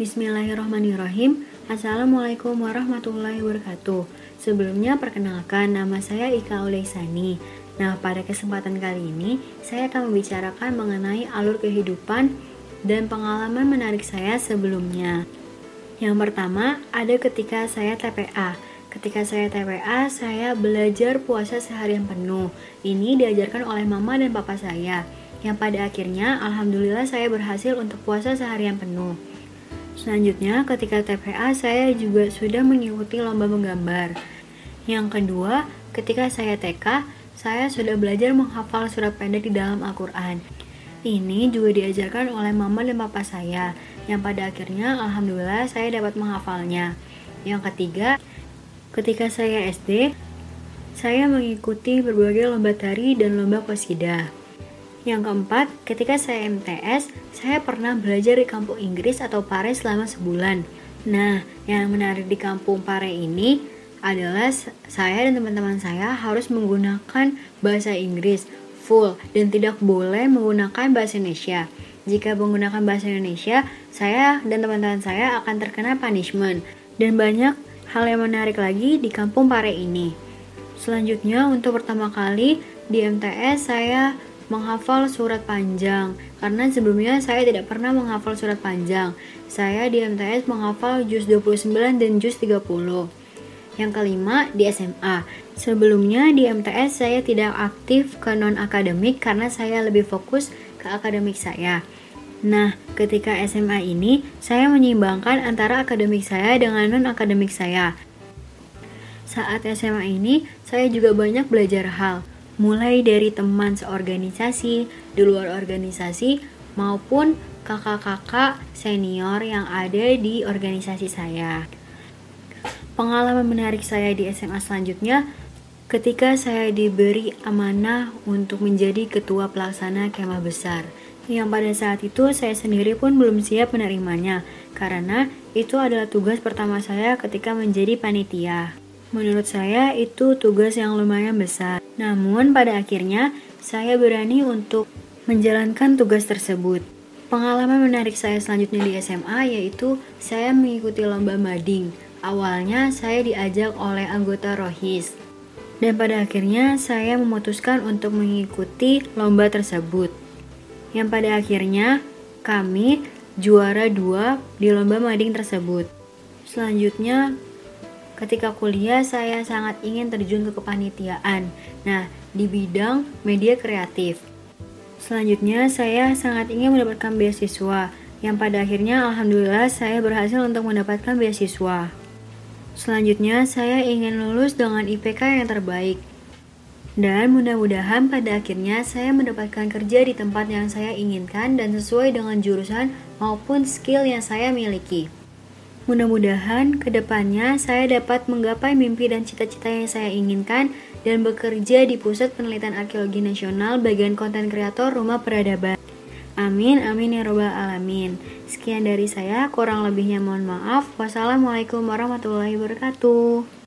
Bismillahirrahmanirrahim. Assalamualaikum warahmatullahi wabarakatuh. Sebelumnya perkenalkan nama saya Ika Uleisani. Nah, pada kesempatan kali ini saya akan membicarakan mengenai alur kehidupan dan pengalaman menarik saya sebelumnya. Yang pertama, ada ketika saya TPA. Ketika saya TPA, saya belajar puasa seharian penuh. Ini diajarkan oleh mama dan papa saya. Yang pada akhirnya, alhamdulillah saya berhasil untuk puasa seharian penuh. Selanjutnya, ketika TPA saya juga sudah mengikuti lomba menggambar. Yang kedua, ketika saya TK, saya sudah belajar menghafal surat pendek di dalam Al-Quran. Ini juga diajarkan oleh mama dan papa saya, yang pada akhirnya alhamdulillah saya dapat menghafalnya. Yang ketiga, ketika saya SD, saya mengikuti berbagai lomba tari dan lomba kosida. Yang keempat, ketika saya MTS, saya pernah belajar di kampung Inggris atau Pare selama sebulan. Nah, yang menarik di kampung Pare ini adalah saya dan teman-teman saya harus menggunakan bahasa Inggris full dan tidak boleh menggunakan bahasa Indonesia. Jika menggunakan bahasa Indonesia, saya dan teman-teman saya akan terkena punishment. Dan banyak hal yang menarik lagi di kampung Pare ini. Selanjutnya, untuk pertama kali di MTS saya menghafal surat panjang karena sebelumnya saya tidak pernah menghafal surat panjang. Saya di MTS menghafal juz 29 dan juz 30. Yang kelima di SMA. Sebelumnya di MTS saya tidak aktif ke non akademik karena saya lebih fokus ke akademik saya. Nah, ketika SMA ini saya menyeimbangkan antara akademik saya dengan non akademik saya. Saat SMA ini saya juga banyak belajar hal mulai dari teman seorganisasi, di luar organisasi, maupun kakak-kakak senior yang ada di organisasi saya. Pengalaman menarik saya di SMA selanjutnya ketika saya diberi amanah untuk menjadi ketua pelaksana kemah besar yang pada saat itu saya sendiri pun belum siap menerimanya karena itu adalah tugas pertama saya ketika menjadi panitia. Menurut saya itu tugas yang lumayan besar. Namun pada akhirnya saya berani untuk menjalankan tugas tersebut. Pengalaman menarik saya selanjutnya di SMA yaitu saya mengikuti lomba mading. Awalnya saya diajak oleh anggota Rohis. Dan pada akhirnya saya memutuskan untuk mengikuti lomba tersebut. Yang pada akhirnya kami juara dua di lomba mading tersebut. Selanjutnya Ketika kuliah, saya sangat ingin terjun ke kepanitiaan. Nah, di bidang media kreatif. Selanjutnya, saya sangat ingin mendapatkan beasiswa, yang pada akhirnya alhamdulillah saya berhasil untuk mendapatkan beasiswa. Selanjutnya, saya ingin lulus dengan IPK yang terbaik. Dan mudah-mudahan pada akhirnya saya mendapatkan kerja di tempat yang saya inginkan dan sesuai dengan jurusan maupun skill yang saya miliki. Mudah-mudahan ke depannya saya dapat menggapai mimpi dan cita-cita yang saya inginkan dan bekerja di Pusat Penelitian Arkeologi Nasional bagian konten kreator Rumah Peradaban. Amin, amin ya robbal alamin. Sekian dari saya, kurang lebihnya mohon maaf. Wassalamualaikum warahmatullahi wabarakatuh.